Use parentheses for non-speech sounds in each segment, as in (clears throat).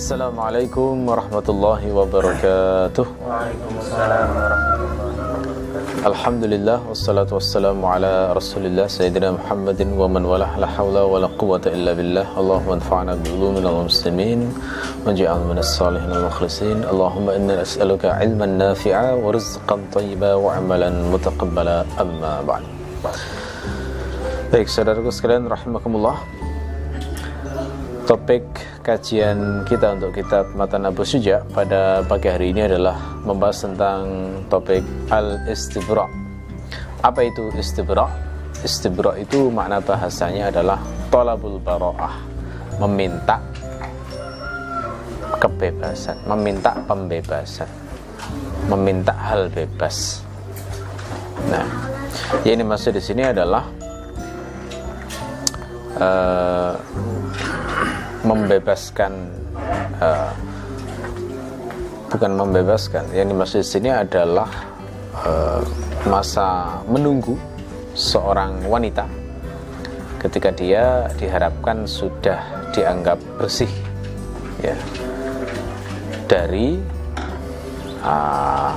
السلام عليكم ورحمة الله وبركاته وعليكم السلام ورحمة الله الحمد لله والصلاة والسلام على رسول الله سيدنا محمد ومن ولح لا حول ولا قوة إلا بالله اللهم انفعنا بعلومنا المسلمين وجعل من الصالحين المخلصين اللهم إنا نسألك علما نافعا ورزقا طيبا وعملا متقبلا أما بعد Baik, saudaraku sekalian, rahimakumullah. -rahim. Topik kajian kita untuk kitab Matan Abu Suja pada pagi hari ini adalah membahas tentang topik al-istibra. Apa itu istibra? Istibra itu makna bahasanya adalah tolabul baro'ah, meminta kebebasan, meminta pembebasan, meminta hal bebas. Nah, yang ini maksud di sini adalah uh, membebaskan uh, bukan membebaskan yang dimaksud di sini adalah uh, masa menunggu seorang wanita ketika dia diharapkan sudah dianggap bersih ya dari uh,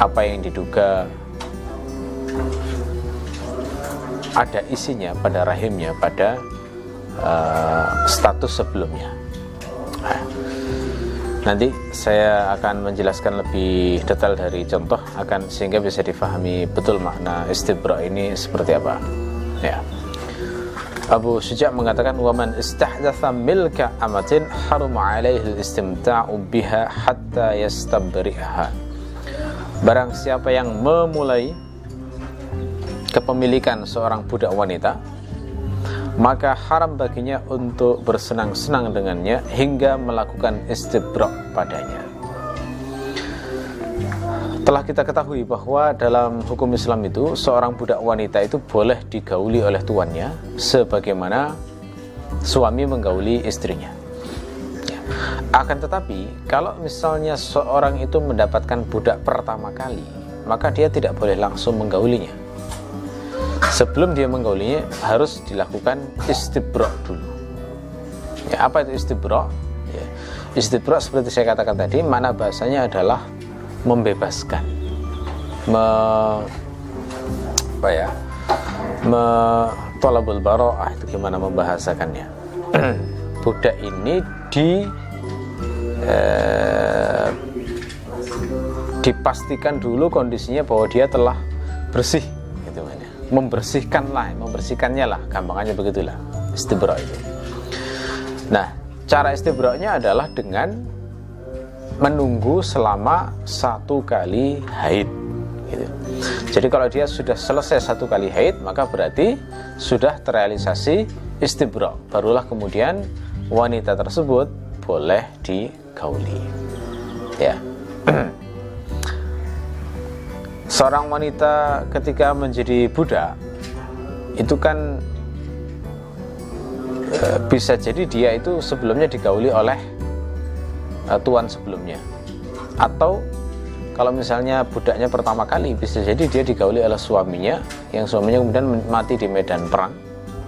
apa yang diduga ada isinya pada rahimnya pada uh, status sebelumnya. Nanti saya akan menjelaskan lebih detail dari contoh akan sehingga bisa difahami betul makna istibra ini seperti apa. Ya. Abu Suja mengatakan waman istahdatha milka amatin harum alaihi istimta'u biha hatta yastabri'aha. Barang siapa yang memulai kepemilikan seorang budak wanita maka haram baginya untuk bersenang-senang dengannya hingga melakukan istibrak padanya telah kita ketahui bahwa dalam hukum Islam itu seorang budak wanita itu boleh digauli oleh tuannya sebagaimana suami menggauli istrinya ya. akan tetapi kalau misalnya seorang itu mendapatkan budak pertama kali maka dia tidak boleh langsung menggaulinya sebelum dia menggaulinya harus dilakukan istibrak dulu. Ya apa itu istibrak ya. istibrak seperti saya katakan tadi mana bahasanya adalah membebaskan. Me, apa ya? Me, tolabul baro'ah itu gimana membahasakannya? (clears throat) Budak ini di eh, dipastikan dulu kondisinya bahwa dia telah bersih gitu ya. membersihkan lah membersihkannya lah gampangannya begitulah istibra itu nah cara istibraknya adalah dengan menunggu selama satu kali haid gitu. jadi kalau dia sudah selesai satu kali haid maka berarti sudah terrealisasi istibra barulah kemudian wanita tersebut boleh digauli ya (clears throat) seorang wanita ketika menjadi budak itu kan e, bisa jadi dia itu sebelumnya digauli oleh e, tuan sebelumnya. Atau kalau misalnya budaknya pertama kali bisa jadi dia digauli oleh suaminya yang suaminya kemudian mati di medan perang.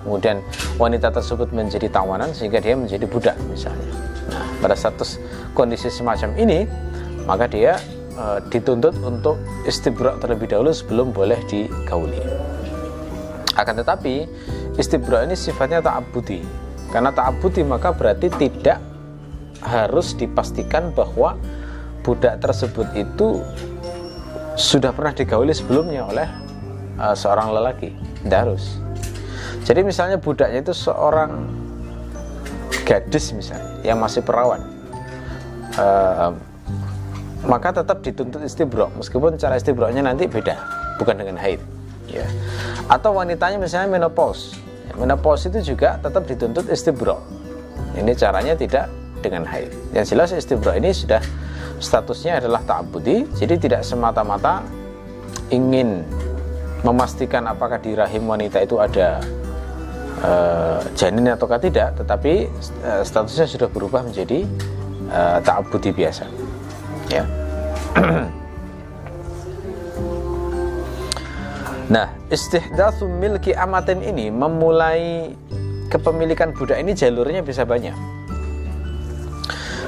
Kemudian wanita tersebut menjadi tawanan sehingga dia menjadi budak misalnya. Nah pada status kondisi semacam ini maka dia e, dituntut untuk istibrak terlebih dahulu sebelum boleh digauli. Akan tetapi istibrak ini sifatnya ta'abudi. Karena ta'abudi maka berarti tidak harus dipastikan bahwa budak tersebut itu sudah pernah digauli sebelumnya oleh uh, seorang lelaki. Tidak harus. Jadi misalnya budaknya itu seorang gadis misalnya yang masih perawan. Uh, maka tetap dituntut istibrok meskipun cara istibroknya nanti beda bukan dengan haid ya. Atau wanitanya misalnya menopause. Ya, menopause itu juga tetap dituntut istibrok. Ini caranya tidak dengan haid. Yang jelas istibrok ini sudah statusnya adalah ta'abudi jadi tidak semata-mata ingin memastikan apakah di rahim wanita itu ada uh, janin ataukah tidak tetapi uh, statusnya sudah berubah menjadi uh, ta'abudi biasa ya. Nah istihdatsu milki amatin ini memulai kepemilikan budak ini jalurnya bisa banyak.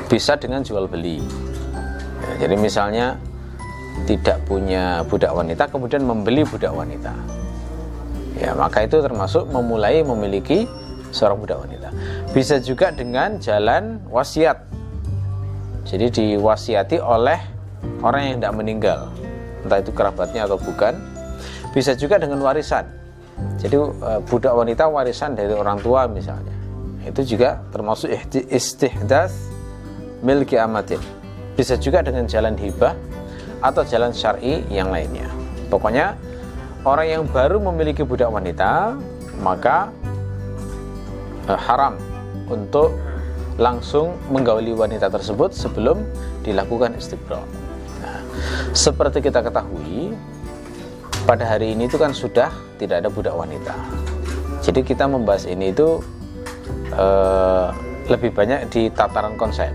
Bisa dengan jual beli. Ya, jadi misalnya tidak punya budak wanita kemudian membeli budak wanita. Ya maka itu termasuk memulai memiliki seorang budak wanita. Bisa juga dengan jalan wasiat jadi diwasiati oleh orang yang tidak meninggal. Entah itu kerabatnya atau bukan. Bisa juga dengan warisan. Jadi eh, budak wanita warisan dari orang tua misalnya. Itu juga termasuk istihdas milki amatin bisa juga dengan jalan hibah atau jalan syar'i yang lainnya. Pokoknya orang yang baru memiliki budak wanita maka eh, haram untuk langsung menggauli wanita tersebut sebelum dilakukan istibra. Nah, seperti kita ketahui, pada hari ini itu kan sudah tidak ada budak wanita. Jadi kita membahas ini itu eh, lebih banyak di tataran konsep.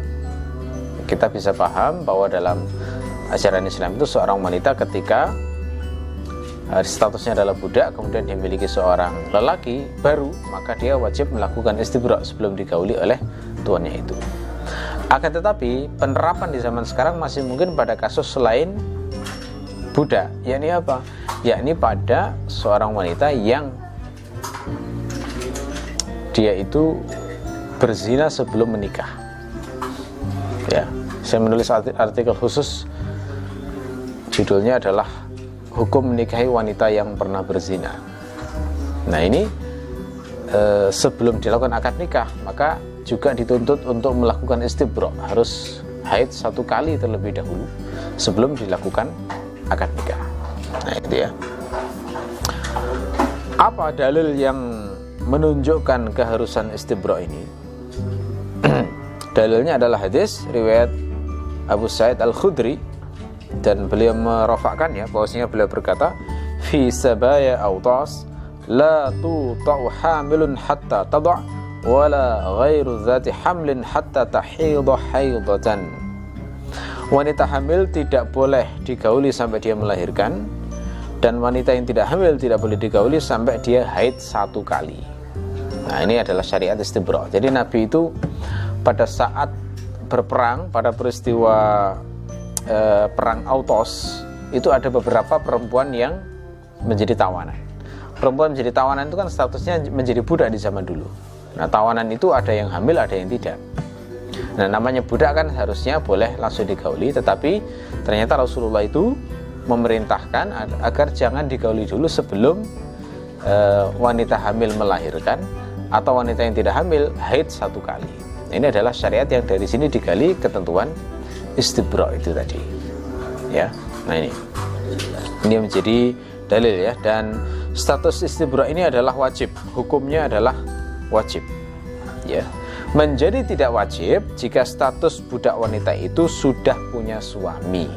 Kita bisa paham bahwa dalam ajaran Islam itu seorang wanita ketika Eh, statusnya adalah budak kemudian dia memiliki seorang lelaki baru maka dia wajib melakukan istibra sebelum digauli oleh tuannya itu. Akan tetapi penerapan di zaman sekarang masih mungkin pada kasus selain budak yakni apa? Yakni pada seorang wanita yang dia itu berzina sebelum menikah. Ya saya menulis artikel khusus. Judulnya adalah hukum menikahi wanita yang pernah berzina. Nah ini e, sebelum dilakukan akad nikah maka juga dituntut untuk melakukan istibro harus haid satu kali terlebih dahulu sebelum dilakukan akad nikah. Nah itu ya. Apa dalil yang menunjukkan keharusan istibro ini? (clears throat) Dalilnya adalah hadis riwayat Abu Sa'id Al-Khudri dan beliau ya bahwasanya beliau berkata fi sabaya autas la tuta'u hamilun hatta tada' wala ghairu dzati hamlin hatta tahidha haidatan wanita hamil tidak boleh digauli sampai dia melahirkan dan wanita yang tidak hamil tidak boleh digauli sampai dia haid satu kali nah ini adalah syariat istibra jadi Nabi itu pada saat berperang pada peristiwa e, perang Autos itu ada beberapa perempuan yang menjadi tawanan. Perempuan menjadi tawanan itu kan statusnya menjadi budak di zaman dulu. Nah, tawanan itu ada yang hamil, ada yang tidak. Nah, namanya budak kan harusnya boleh langsung digauli, tetapi ternyata Rasulullah itu memerintahkan agar jangan digauli dulu sebelum e, wanita hamil melahirkan atau wanita yang tidak hamil haid satu kali. Ini adalah syariat yang dari sini digali ketentuan istibra itu tadi ya nah ini ini menjadi dalil ya dan status istibra ini adalah wajib hukumnya adalah wajib. Ya. Menjadi tidak wajib jika status budak wanita itu sudah punya suami.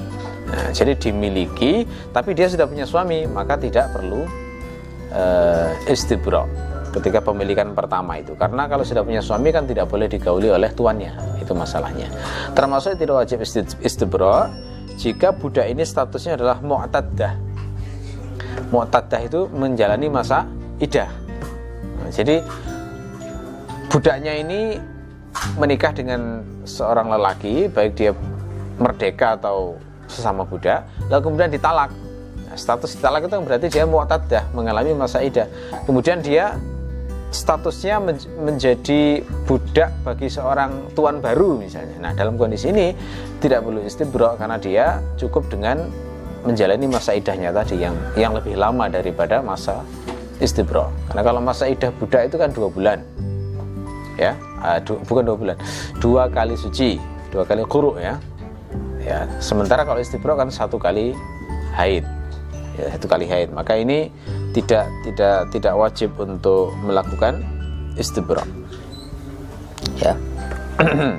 Nah, jadi dimiliki tapi dia sudah punya suami maka tidak perlu uh, istibra ketika pemilikan pertama itu. Karena kalau sudah punya suami kan tidak boleh digauli oleh tuannya itu masalahnya. Termasuk tidak wajib istibra jika budak ini statusnya adalah mu'taddah. Mu'taddah itu menjalani masa idah. Nah, jadi budaknya ini menikah dengan seorang lelaki baik dia merdeka atau sesama budak lalu kemudian ditalak nah, status ditalak itu berarti dia mu'taddah mengalami masa idah kemudian dia statusnya menjadi budak bagi seorang tuan baru misalnya. Nah, dalam kondisi ini tidak perlu istibra karena dia cukup dengan menjalani masa idahnya tadi yang yang lebih lama daripada masa istibra. Karena kalau masa idah budak itu kan dua bulan, ya, uh, bukan dua bulan, dua kali suci, dua kali kuruk ya. Ya, sementara kalau istibra kan satu kali haid, ya, satu kali haid. Maka ini tidak tidak tidak wajib untuk melakukan istibra. Ya. (clears throat)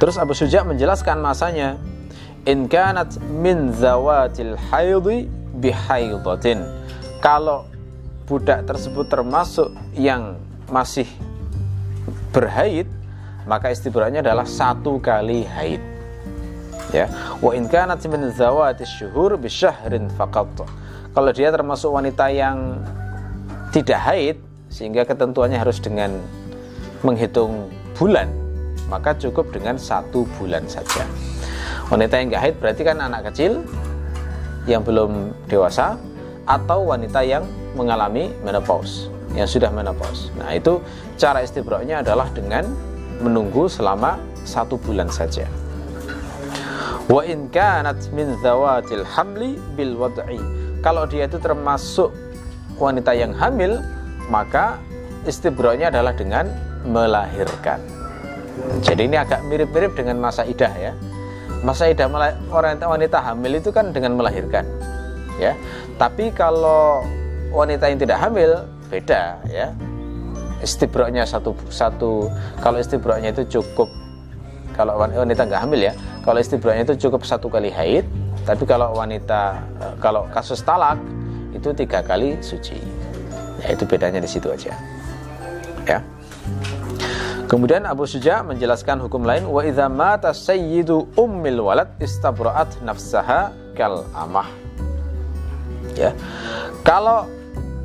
Terus Abu Suja menjelaskan masanya in kanat min zawatil haidhi bihaidatin. Kalau budak tersebut termasuk yang masih berhaid, maka istibranya adalah satu kali haid. Ya, wa in kanat min zawatis syuhur bisyahrin faqat. Kalau dia termasuk wanita yang tidak haid sehingga ketentuannya harus dengan menghitung bulan maka cukup dengan satu bulan saja. Wanita yang nggak haid berarti kan anak kecil yang belum dewasa atau wanita yang mengalami menopause yang sudah menopause. Nah itu cara istibroknya adalah dengan menunggu selama satu bulan saja. Wa in kanat min zawatil hamli bil wad'i. Kalau dia itu termasuk wanita yang hamil maka istibroknya adalah dengan melahirkan. Jadi ini agak mirip-mirip dengan masa idah ya. Masa idah wanita, wanita hamil itu kan dengan melahirkan ya. Tapi kalau wanita yang tidak hamil beda ya istibroknya satu satu kalau istibroknya itu cukup kalau wanita nggak hamil ya kalau istibroknya itu cukup satu kali haid tapi kalau wanita eh, kalau kasus talak itu tiga kali suci ya itu bedanya di situ aja ya Kemudian Abu Suja menjelaskan hukum lain wa idza mata sayyidu ummil walad istabra'at nafsaha kal amah. Ya. Kalau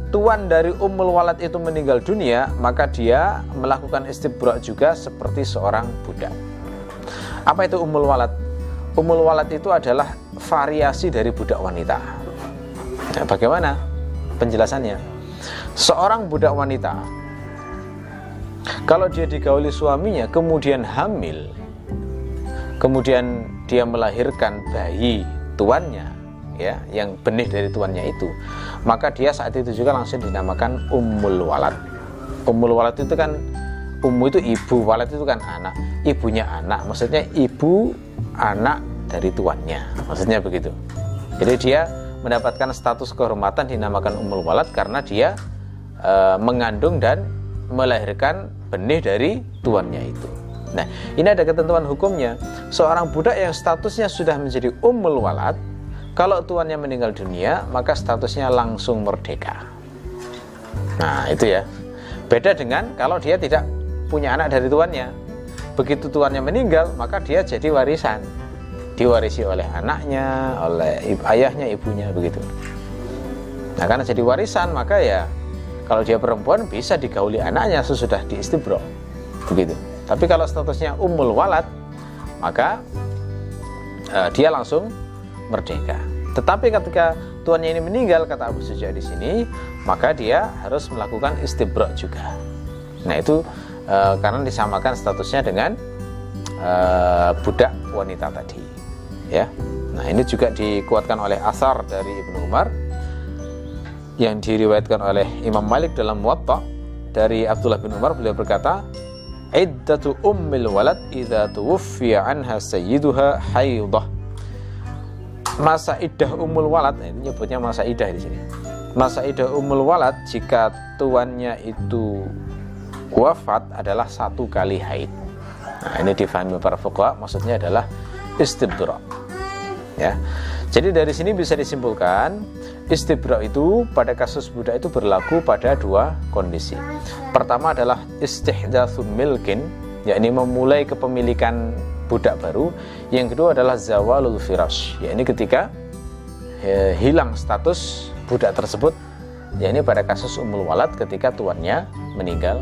tuan dari ummul walad itu meninggal dunia, maka dia melakukan istibra' juga seperti seorang budak. Apa itu ummul walad? Ummul walad itu adalah variasi dari budak wanita. Nah, bagaimana penjelasannya? Seorang budak wanita kalau dia digauli suaminya kemudian hamil, kemudian dia melahirkan bayi tuannya, ya, yang benih dari tuannya itu, maka dia saat itu juga langsung dinamakan ummul walad. Ummul walad itu kan ummu itu ibu, walad itu kan anak, ibunya anak, maksudnya ibu anak dari tuannya, maksudnya begitu. Jadi dia mendapatkan status kehormatan dinamakan ummul walad karena dia e, mengandung dan melahirkan benih dari tuannya itu. Nah, ini ada ketentuan hukumnya. Seorang budak yang statusnya sudah menjadi ummul walad, kalau tuannya meninggal dunia, maka statusnya langsung merdeka. Nah, itu ya. Beda dengan kalau dia tidak punya anak dari tuannya. Begitu tuannya meninggal, maka dia jadi warisan. Diwarisi oleh anaknya, oleh ayahnya, ibunya, begitu. Nah, karena jadi warisan, maka ya kalau dia perempuan bisa digauli anaknya sesudah diistibro. Begitu. Tapi kalau statusnya umul walad, maka uh, dia langsung merdeka. Tetapi ketika tuannya ini meninggal kata Abu Suja di sini, maka dia harus melakukan istibro juga. Nah itu uh, karena disamakan statusnya dengan uh, budak wanita tadi. Ya. Nah ini juga dikuatkan oleh asar dari Ibnu Umar yang diriwayatkan oleh Imam Malik dalam Muwatta dari Abdullah bin Umar beliau berkata iddatu ummil walad idza tuwfiya anha sayyiduha haidah masa iddah ummul walad ini nyebutnya masa iddah di sini. Masa iddah ummul walad jika tuannya itu wafat adalah satu kali haid. Nah ini difahami para fuqaha maksudnya adalah istibra ya. Jadi dari sini bisa disimpulkan istibra itu pada kasus budak itu berlaku pada dua kondisi. Pertama adalah istihdatsu milkin, yakni memulai kepemilikan budak baru. Yang kedua adalah zawalul firash, yakni ketika eh, hilang status budak tersebut, yakni pada kasus umul walad ketika tuannya meninggal